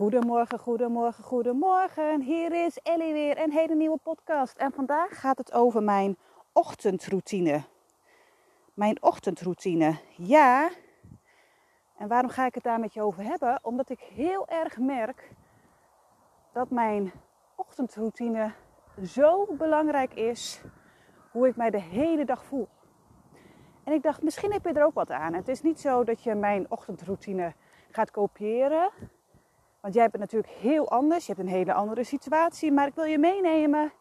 Goedemorgen, goedemorgen, goedemorgen. Hier is Ellie weer, een hele nieuwe podcast. En vandaag gaat het over mijn ochtendroutine. Mijn ochtendroutine, ja. En waarom ga ik het daar met je over hebben? Omdat ik heel erg merk dat mijn ochtendroutine zo belangrijk is hoe ik mij de hele dag voel. En ik dacht, misschien heb je er ook wat aan. Het is niet zo dat je mijn ochtendroutine gaat kopiëren. Want jij hebt natuurlijk heel anders. Je hebt een hele andere situatie. Maar ik wil je meenemen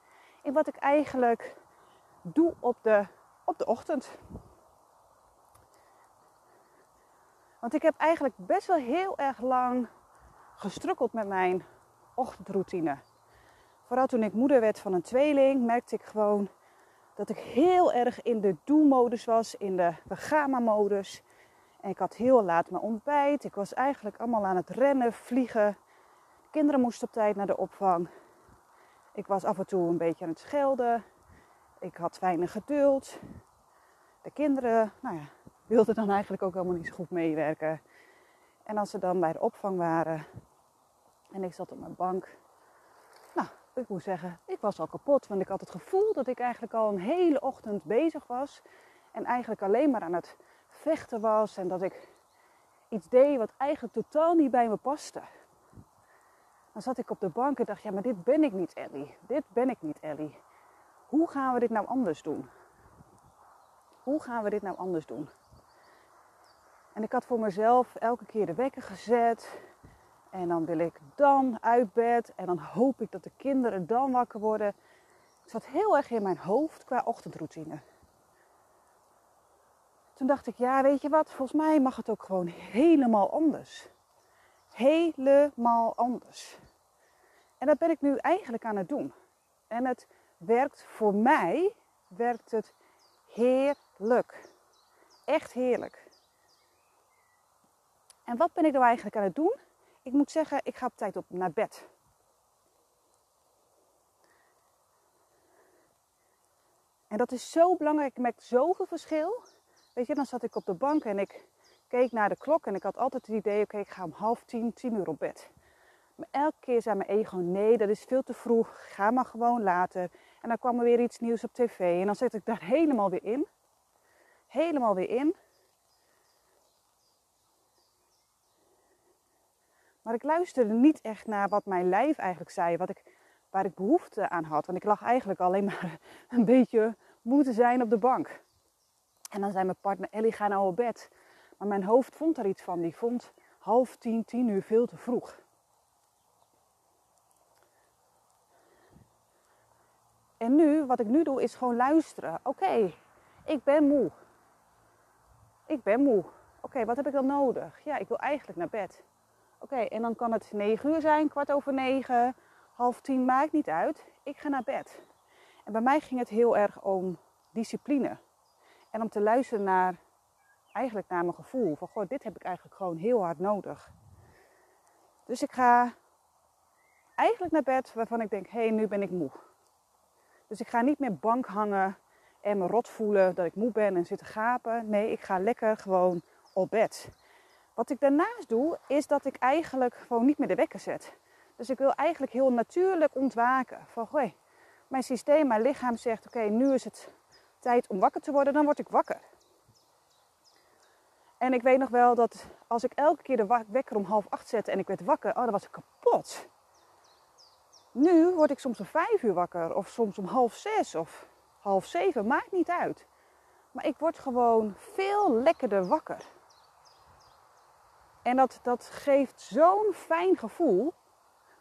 in wat ik eigenlijk doe op de, op de ochtend. Want ik heb eigenlijk best wel heel erg lang gestrukkeld met mijn ochtendroutine. Vooral toen ik moeder werd van een tweeling, merkte ik gewoon dat ik heel erg in de do-modus was, in de we-gamma-modus. En ik had heel laat mijn ontbijt. Ik was eigenlijk allemaal aan het rennen, vliegen. De kinderen moesten op tijd naar de opvang. Ik was af en toe een beetje aan het schelden. Ik had weinig geduld. De kinderen, nou ja, wilden dan eigenlijk ook helemaal niet zo goed meewerken. En als ze dan bij de opvang waren en ik zat op mijn bank, nou, ik moet zeggen, ik was al kapot. Want ik had het gevoel dat ik eigenlijk al een hele ochtend bezig was. En eigenlijk alleen maar aan het vechten was en dat ik iets deed wat eigenlijk totaal niet bij me paste. Dan zat ik op de bank en dacht, ja, maar dit ben ik niet, Ellie. Dit ben ik niet, Ellie. Hoe gaan we dit nou anders doen? Hoe gaan we dit nou anders doen? En ik had voor mezelf elke keer de wekker gezet. En dan wil ik dan uit bed. En dan hoop ik dat de kinderen dan wakker worden. Het zat heel erg in mijn hoofd qua ochtendroutine. Toen dacht ik, ja, weet je wat, volgens mij mag het ook gewoon helemaal anders. Helemaal anders. En dat ben ik nu eigenlijk aan het doen. En het werkt voor mij, werkt het heerlijk. Echt heerlijk. En wat ben ik nou eigenlijk aan het doen? Ik moet zeggen, ik ga op tijd op naar bed. En dat is zo belangrijk. Ik zoveel verschil. Weet je, dan zat ik op de bank en ik keek naar de klok en ik had altijd het idee, oké, ik ga om half tien, tien uur op bed. Maar elke keer zei mijn ego, nee, dat is veel te vroeg, ga maar gewoon later. En dan kwam er weer iets nieuws op tv en dan zit ik daar helemaal weer in. Helemaal weer in. Maar ik luisterde niet echt naar wat mijn lijf eigenlijk zei, wat ik, waar ik behoefte aan had. Want ik lag eigenlijk alleen maar een beetje moeten zijn op de bank. En dan zei mijn partner, Ellie, ga nou op bed. Maar mijn hoofd vond er iets van. Die vond half tien, tien uur veel te vroeg. En nu, wat ik nu doe, is gewoon luisteren. Oké, ik ben moe. Ik ben moe. Oké, wat heb ik dan nodig? Ja, ik wil eigenlijk naar bed. Oké, en dan kan het negen uur zijn, kwart over negen, half tien, maakt niet uit. Ik ga naar bed. En bij mij ging het heel erg om discipline. En om te luisteren naar, eigenlijk naar mijn gevoel. Van, goh, dit heb ik eigenlijk gewoon heel hard nodig. Dus ik ga eigenlijk naar bed waarvan ik denk, hé, hey, nu ben ik moe. Dus ik ga niet meer bank hangen en me rot voelen dat ik moe ben en zitten gapen. Nee, ik ga lekker gewoon op bed. Wat ik daarnaast doe, is dat ik eigenlijk gewoon niet meer de wekker zet. Dus ik wil eigenlijk heel natuurlijk ontwaken. Van, goh, mijn systeem, mijn lichaam zegt, oké, nu is het tijd om wakker te worden, dan word ik wakker. En ik weet nog wel dat als ik elke keer de wekker om half acht zette en ik werd wakker, oh, dan was ik kapot. Nu word ik soms om vijf uur wakker, of soms om half zes of half zeven, maakt niet uit. Maar ik word gewoon veel lekkerder wakker. En dat, dat geeft zo'n fijn gevoel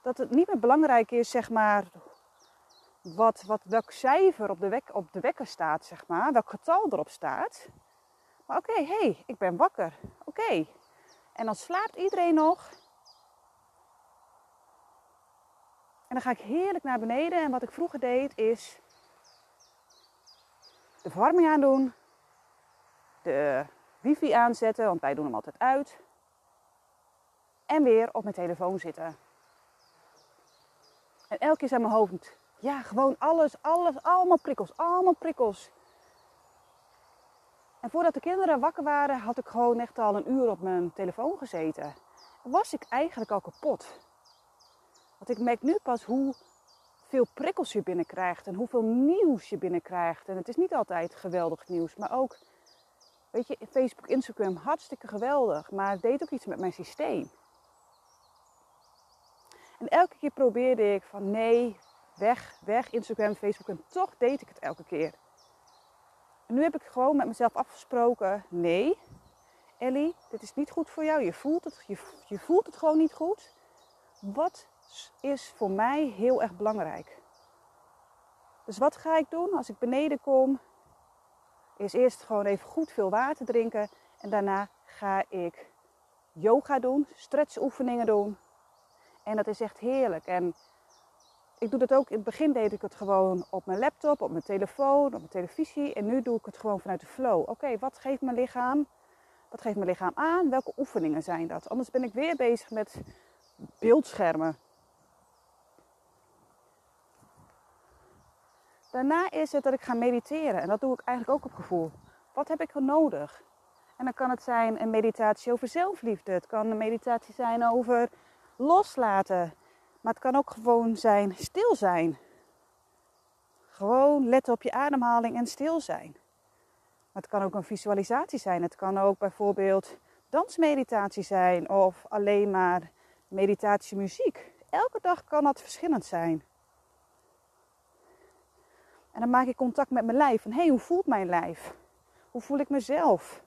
dat het niet meer belangrijk is, zeg maar, wat, wat, welk cijfer op de, wek, op de wekker staat, zeg maar, welk getal erop staat. Maar oké, hé, hey, ik ben wakker. Oké. En dan slaapt iedereen nog. En dan ga ik heerlijk naar beneden. En wat ik vroeger deed is de verwarming aandoen. De wifi aanzetten, want wij doen hem altijd uit. En weer op mijn telefoon zitten. En elke keer zijn mijn hoofd ja, gewoon alles, alles, allemaal prikkels, allemaal prikkels. En voordat de kinderen wakker waren, had ik gewoon echt al een uur op mijn telefoon gezeten. Was ik eigenlijk al kapot. Want ik merk nu pas hoe veel prikkels je binnenkrijgt en hoeveel nieuws je binnenkrijgt. En het is niet altijd geweldig nieuws, maar ook, weet je, Facebook, Instagram, hartstikke geweldig. Maar het deed ook iets met mijn systeem. En elke keer probeerde ik van nee, weg, weg, Instagram, Facebook. En toch deed ik het elke keer. En nu heb ik gewoon met mezelf afgesproken, nee, Ellie, dit is niet goed voor jou. Je voelt het, je, voelt het gewoon niet goed. Wat is voor mij heel erg belangrijk? Dus wat ga ik doen als ik beneden kom? Is eerst gewoon even goed veel water drinken. En daarna ga ik yoga doen, stretchoefeningen doen. En dat is echt heerlijk. En ik doe dat ook. In het begin deed ik het gewoon op mijn laptop, op mijn telefoon, op mijn televisie. En nu doe ik het gewoon vanuit de flow. Oké, wat geeft mijn lichaam? Wat geeft mijn lichaam aan? Welke oefeningen zijn dat? Anders ben ik weer bezig met beeldschermen. Daarna is het dat ik ga mediteren. En dat doe ik eigenlijk ook op gevoel. Wat heb ik er nodig? En dan kan het zijn een meditatie over zelfliefde. Het kan een meditatie zijn over loslaten. Maar het kan ook gewoon zijn stil zijn. Gewoon letten op je ademhaling en stil zijn. Het kan ook een visualisatie zijn. Het kan ook bijvoorbeeld dansmeditatie zijn of alleen maar meditatiemuziek. Elke dag kan dat verschillend zijn. En dan maak ik contact met mijn lijf. Van hé, hey, hoe voelt mijn lijf? Hoe voel ik mezelf?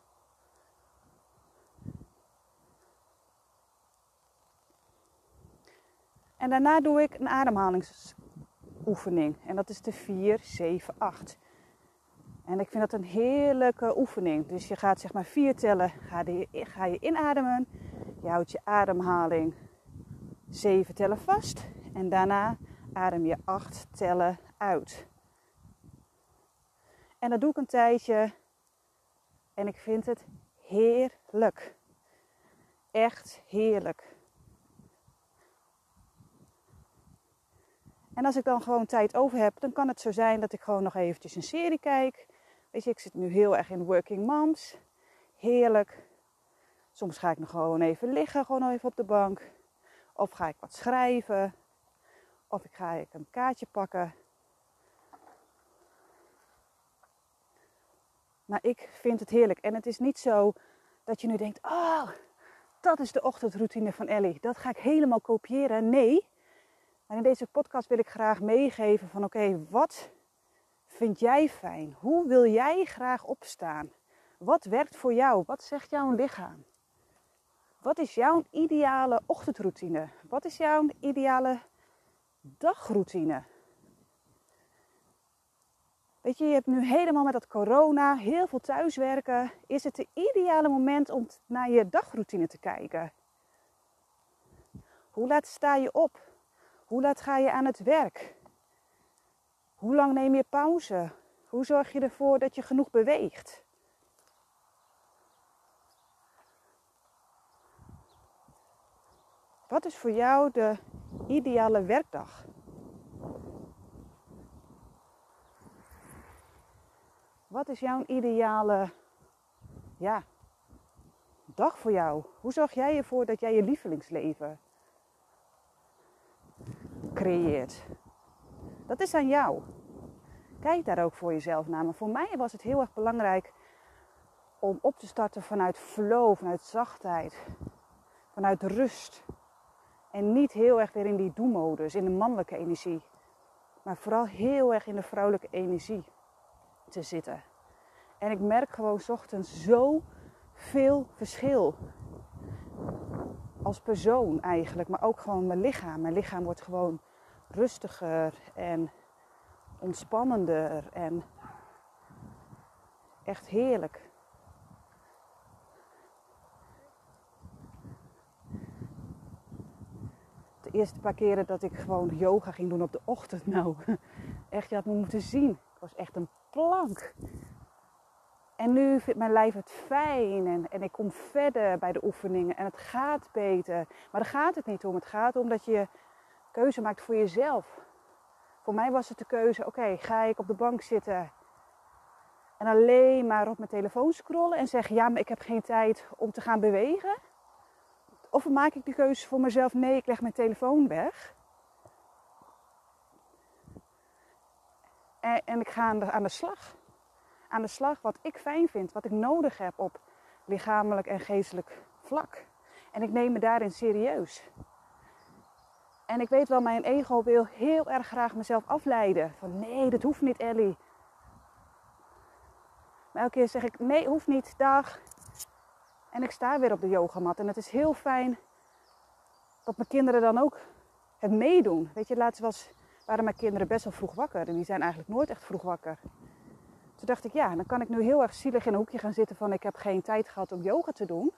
En daarna doe ik een ademhalingsoefening. En dat is de 4, 7, 8. En ik vind dat een heerlijke oefening. Dus je gaat zeg maar vier tellen, ga, je inademen. Je houdt je ademhaling zeven tellen vast. En daarna adem je acht tellen uit. En dat doe ik een tijdje. En ik vind het heerlijk. Echt heerlijk. En als ik dan gewoon tijd over heb, dan kan het zo zijn dat ik gewoon nog eventjes een serie kijk. Weet je, ik zit nu heel erg in Working Moms. Heerlijk. Soms ga ik nog gewoon even liggen, gewoon even op de bank. Of ga ik wat schrijven. Of ik ga ik een kaartje pakken. Maar ik vind het heerlijk. En het is niet zo dat je nu denkt: oh, dat is de ochtendroutine van Ellie. Dat ga ik helemaal kopiëren. Nee. Maar in deze podcast wil ik graag meegeven van oké, wat vind jij fijn? Hoe wil jij graag opstaan? Wat werkt voor jou? Wat zegt jouw lichaam? Wat is jouw ideale ochtendroutine? Wat is jouw ideale dagroutine? Weet je, je hebt nu helemaal met dat corona, heel veel thuiswerken. Is het de ideale moment om naar je dagroutine te kijken? Hoe laat sta je op? Hoe laat ga je aan het werk? Hoe lang neem je pauze? Hoe zorg je ervoor dat je genoeg beweegt? Wat is voor jou de ideale werkdag? Wat is jouw ideale ja, dag voor jou? Hoe zorg jij ervoor dat jij je lievelingsleven creëert? Dat is aan jou. Kijk daar ook voor jezelf naar. Maar voor mij was het heel erg belangrijk om op te starten vanuit flow, vanuit zachtheid, vanuit rust. En niet heel erg weer in die do-modus, in de mannelijke energie. Maar vooral heel erg in de vrouwelijke energie te zitten. En ik merk gewoon ochtends zo veel verschil. Als persoon eigenlijk, maar ook gewoon mijn lichaam. Mijn lichaam wordt gewoon rustiger en ontspannender en echt heerlijk. De eerste paar keren dat ik gewoon yoga ging doen op de ochtend, nou, echt, je had me moeten zien. Ik was echt een plank. En nu vindt mijn lijf het fijn en, en ik kom verder bij de oefeningen en het gaat beter. Maar daar gaat het niet om. Het gaat om dat je keuze maakt voor jezelf. Voor mij was het de keuze: oké, ga ik op de bank zitten en alleen maar op mijn telefoon scrollen en zeggen: ja, maar ik heb geen tijd om te gaan bewegen? Of maak ik de keuze voor mezelf: nee, ik leg mijn telefoon weg. En, ik ga aan de, aan de slag. Aan de slag wat ik fijn vind, wat ik nodig heb op lichamelijk en geestelijk vlak. En ik neem me daarin serieus. En ik weet wel, mijn ego wil heel erg graag mezelf afleiden. Van nee, dat hoeft niet, Ellie. Maar elke keer zeg ik, nee, hoeft niet, dag. En ik sta weer op de yogamat. En het is heel fijn dat mijn kinderen dan ook het meedoen. Weet je, laatst was, waren mijn kinderen best wel vroeg wakker. En die zijn eigenlijk nooit echt vroeg wakker. Toen dacht ik, ja, dan kan ik nu heel erg zielig in een hoekje gaan zitten van ik heb geen tijd gehad om yoga te doen.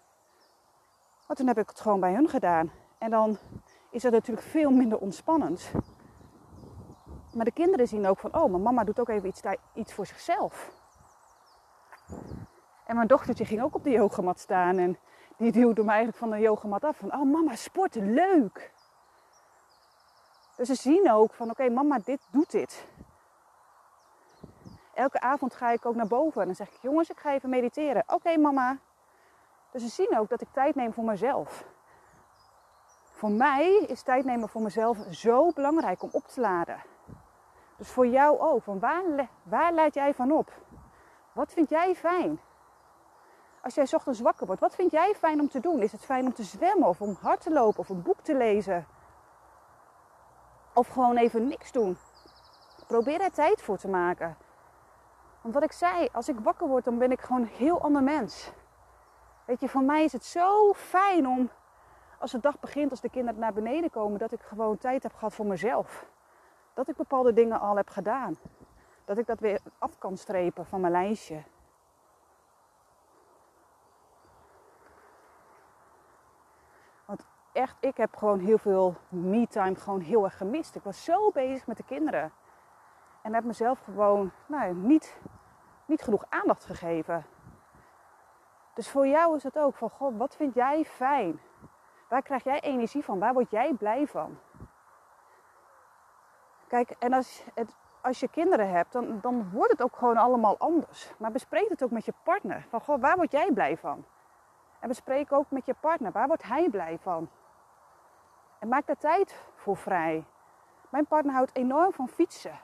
Maar toen heb ik het gewoon bij hun gedaan. En dan is het natuurlijk veel minder ontspannend. Maar de kinderen zien ook van, oh, mijn mama doet ook even iets, iets voor zichzelf. En mijn dochtertje ging ook op de yogamat staan en die duwde me eigenlijk van de yogamat af. Van, oh mama, sporten, leuk. Dus ze zien ook van, oké mama, dit doet dit. Elke avond ga ik ook naar boven en dan zeg ik, jongens, ik ga even mediteren. Oké mama. Dus ze zien ook dat ik tijd neem voor mezelf. Voor mij is tijd nemen voor mezelf zo belangrijk om op te laden. Dus voor jou ook. Van waar, waar laat jij van op? Wat vind jij fijn? Als jij ochtends wakker wordt, wat vind jij fijn om te doen? Is het fijn om te zwemmen of om hard te lopen of een boek te lezen? Of gewoon even niks doen? Probeer er tijd voor te maken. Want wat ik zei, als ik wakker word, dan ben ik gewoon een heel ander mens. Weet je, voor mij is het zo fijn om, als de dag begint, als de kinderen naar beneden komen, dat ik gewoon tijd heb gehad voor mezelf. Dat ik bepaalde dingen al heb gedaan. Dat ik dat weer af kan strepen van mijn lijstje. echt, ik heb gewoon heel veel me-time gewoon heel erg gemist. Ik was zo bezig met de kinderen. En heb mezelf gewoon nou, niet, niet genoeg aandacht gegeven. Dus voor jou is het ook van, god, wat vind jij fijn? Waar krijg jij energie van? Waar word jij blij van? Kijk, en als, het, als je kinderen hebt, dan, dan wordt het ook gewoon allemaal anders. Maar bespreek het ook met je partner. Van, god, waar word jij blij van? En bespreek ook met je partner, waar wordt hij blij van? En maak daar tijd voor vrij. Mijn partner houdt enorm van fietsen.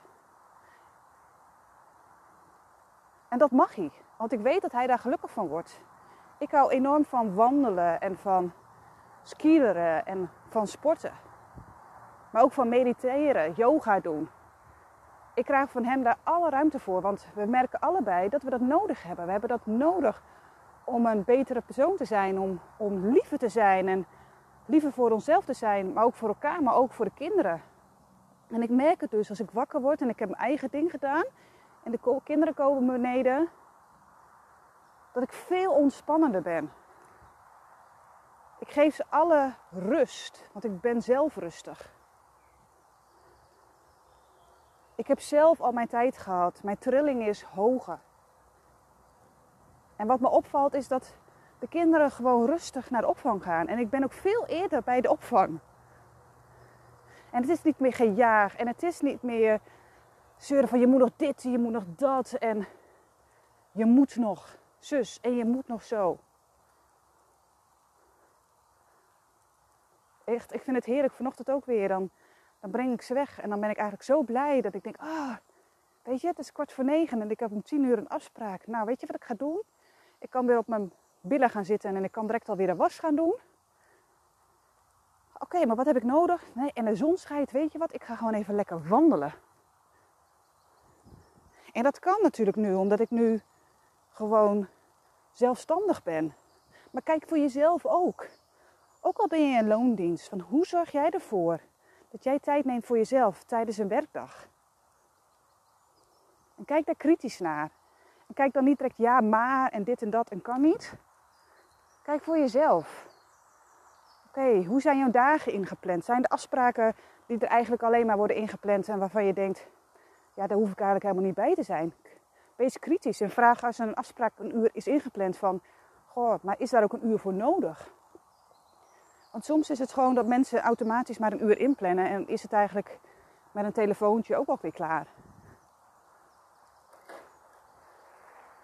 En dat mag hij, want ik weet dat hij daar gelukkig van wordt. Ik hou enorm van wandelen en van skileren en van sporten. Maar ook van mediteren, yoga doen. Ik krijg van hem daar alle ruimte voor, want we merken allebei dat we dat nodig hebben. We hebben dat nodig om een betere persoon te zijn, om, om liever te zijn en liever voor onszelf te zijn, maar ook voor elkaar, maar ook voor de kinderen. En ik merk het dus als ik wakker word en ik heb mijn eigen ding gedaan en de kinderen komen beneden, dat ik veel ontspannender ben. Ik geef ze alle rust, want ik ben zelf rustig. Ik heb zelf al mijn tijd gehad. Mijn trilling is hoger. En wat me opvalt is dat de kinderen gewoon rustig naar de opvang gaan. En ik ben ook veel eerder bij de opvang. En het is niet meer gejaag en het is niet meer zeuren van je moet nog dit je moet nog dat en je moet nog zus en je moet nog zo. Echt, ik vind het heerlijk. Vanochtend ook weer. Dan, dan breng ik ze weg en dan ben ik eigenlijk zo blij dat ik denk, ah, weet je, het is kwart voor negen en ik heb om tien uur een afspraak. Nou, weet je wat ik ga doen? Ik kan weer op mijn billen gaan zitten en ik kan direct alweer de was gaan doen. Oké, maar wat heb ik nodig? Nee, en de zon schijnt, weet je wat? Ik ga gewoon even lekker wandelen. En dat kan natuurlijk nu, omdat ik nu gewoon zelfstandig ben. Maar kijk voor jezelf ook. Ook al ben je in loondienst, van hoe zorg jij ervoor dat jij tijd neemt voor jezelf tijdens een werkdag? En kijk daar kritisch naar. En kijk dan niet direct ja, maar en dit en dat en kan niet. Kijk voor jezelf. Oké, hoe zijn jouw dagen ingepland? Zijn de afspraken die er eigenlijk alleen maar worden ingepland en waarvan je denkt, ja, daar hoef ik eigenlijk helemaal niet bij te zijn? Wees kritisch en vraag als een afspraak een uur is ingepland van, goh, maar is daar ook een uur voor nodig? Want soms is het gewoon dat mensen automatisch maar een uur inplannen en is het eigenlijk met een telefoontje ook alweer klaar.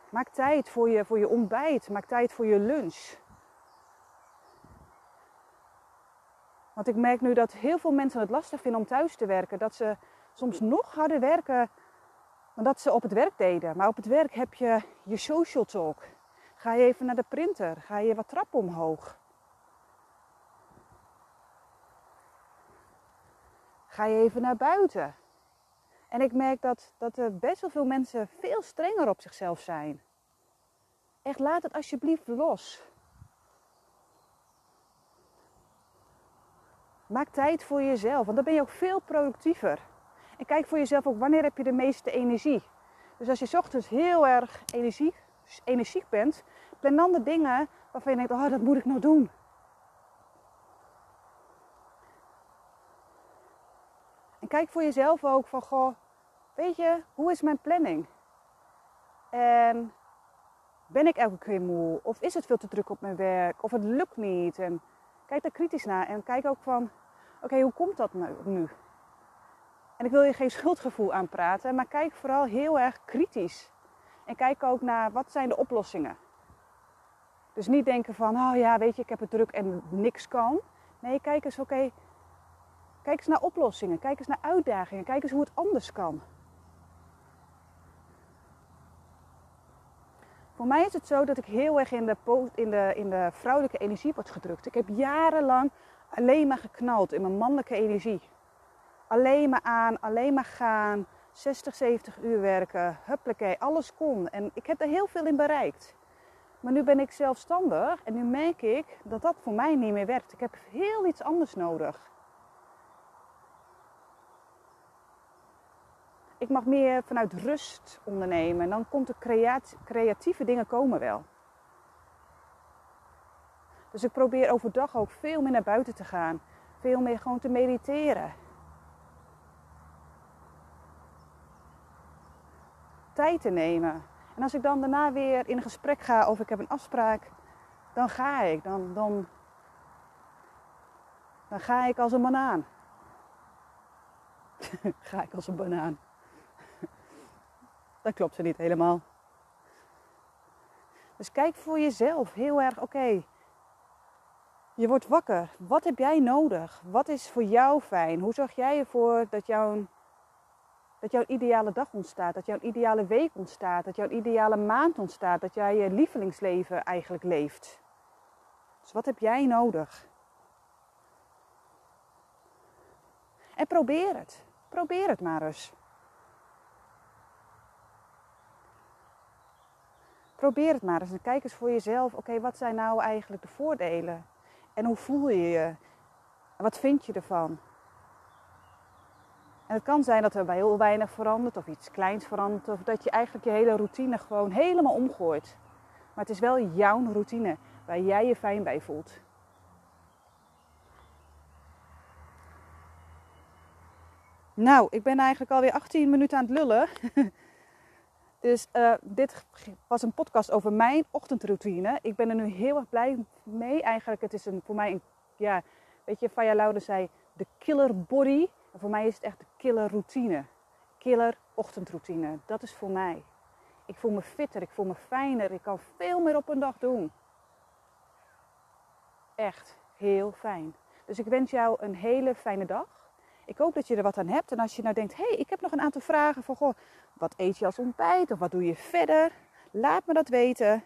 Maak tijd voor je, voor je ontbijt, maak tijd voor je lunch. Want ik merk nu dat heel veel mensen het lastig vinden om thuis te werken. Dat ze soms nog harder werken dan dat ze op het werk deden. Maar op het werk heb je je social talk. Ga je even naar de printer? Ga je wat trappen omhoog? Ga je even naar buiten? En ik merk dat, dat er best wel veel mensen veel strenger op zichzelf zijn. Echt, laat het alsjeblieft los. Maak tijd voor jezelf, want dan ben je ook veel productiever. En kijk voor jezelf ook wanneer heb je de meeste energie. Dus als je ochtends heel erg energie, energiek bent, plan dan de dingen waarvan je denkt, oh dat moet ik nou doen. En kijk voor jezelf ook van, goh, weet je, hoe is mijn planning? En ben ik elke keer moe? Of is het veel te druk op mijn werk? Of het lukt niet? En kijk daar kritisch naar. En kijk ook van, oké, hoe komt dat nou nu? En ik wil je geen schuldgevoel aanpraten, maar kijk vooral heel erg kritisch. En kijk ook naar, wat zijn de oplossingen? Dus niet denken van, oh ja, weet je, ik heb het druk en niks kan. Nee, kijk eens, oké, kijk eens naar oplossingen. Kijk eens naar uitdagingen. Kijk eens hoe het anders kan. Voor mij is het zo dat ik heel erg in de, in, de, in de vrouwelijke energie word gedrukt. Ik heb jarenlang alleen maar geknald in mijn mannelijke energie. Alleen maar aan, alleen maar gaan, 60, 70 uur werken, huppakee, alles kon. En ik heb er heel veel in bereikt. Maar nu ben ik zelfstandig en nu merk ik dat dat voor mij niet meer werkt. Ik heb heel iets anders nodig. Ik mag meer vanuit rust ondernemen. En dan komt de creatieve dingen komen wel. Dus ik probeer overdag ook veel meer naar buiten te gaan. Veel meer gewoon te mediteren. Tijd te nemen. En als ik dan daarna weer in gesprek ga of ik heb een afspraak, dan ga ik. Dan, dan ga ik als een banaan. ga ik als een banaan. Dat klopt ze niet helemaal. Dus kijk voor jezelf heel erg, oké, je wordt wakker. Wat heb jij nodig? Wat is voor jou fijn? Hoe zorg jij ervoor dat jouw, dat jouw ideale dag ontstaat? Dat jouw ideale week ontstaat? Dat jouw ideale maand ontstaat? Dat jij je lievelingsleven eigenlijk leeft? Dus wat heb jij nodig? En probeer het. Probeer het maar eens. Probeer het maar eens en kijk eens voor jezelf. Oké, wat zijn nou eigenlijk de voordelen? En hoe voel je je? Wat vind je ervan? En het kan zijn dat er bij heel weinig verandert of iets kleins verandert. Of dat je eigenlijk je hele routine gewoon helemaal omgooit. Maar het is wel jouw routine waar jij je fijn bij voelt. Nou, ik ben eigenlijk alweer 18 minuten aan het lullen. Dus uh, dit was een podcast over mijn ochtendroutine. Ik ben er nu heel erg blij mee. Eigenlijk, het is een, voor mij een, ja, weet je, Faya Laude zei de killer body. En voor mij is het echt de killer routine. Killer ochtendroutine. Dat is voor mij. Ik voel me fitter, ik voel me fijner, ik kan veel meer op een dag doen. Echt heel fijn. Dus ik wens jou een hele fijne dag. Ik hoop dat je er wat aan hebt. En als je nou denkt, hé, hey, ik heb nog een aantal vragen van, goh, wat eet je als ontbijt of wat doe je verder? Laat me dat weten.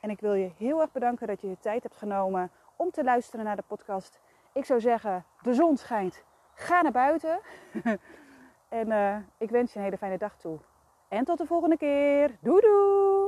En ik wil je heel erg bedanken dat je je tijd hebt genomen om te luisteren naar de podcast. Ik zou zeggen, de zon schijnt. Ga naar buiten. en uh, ik wens je een hele fijne dag toe. En tot de volgende keer. Doei doei!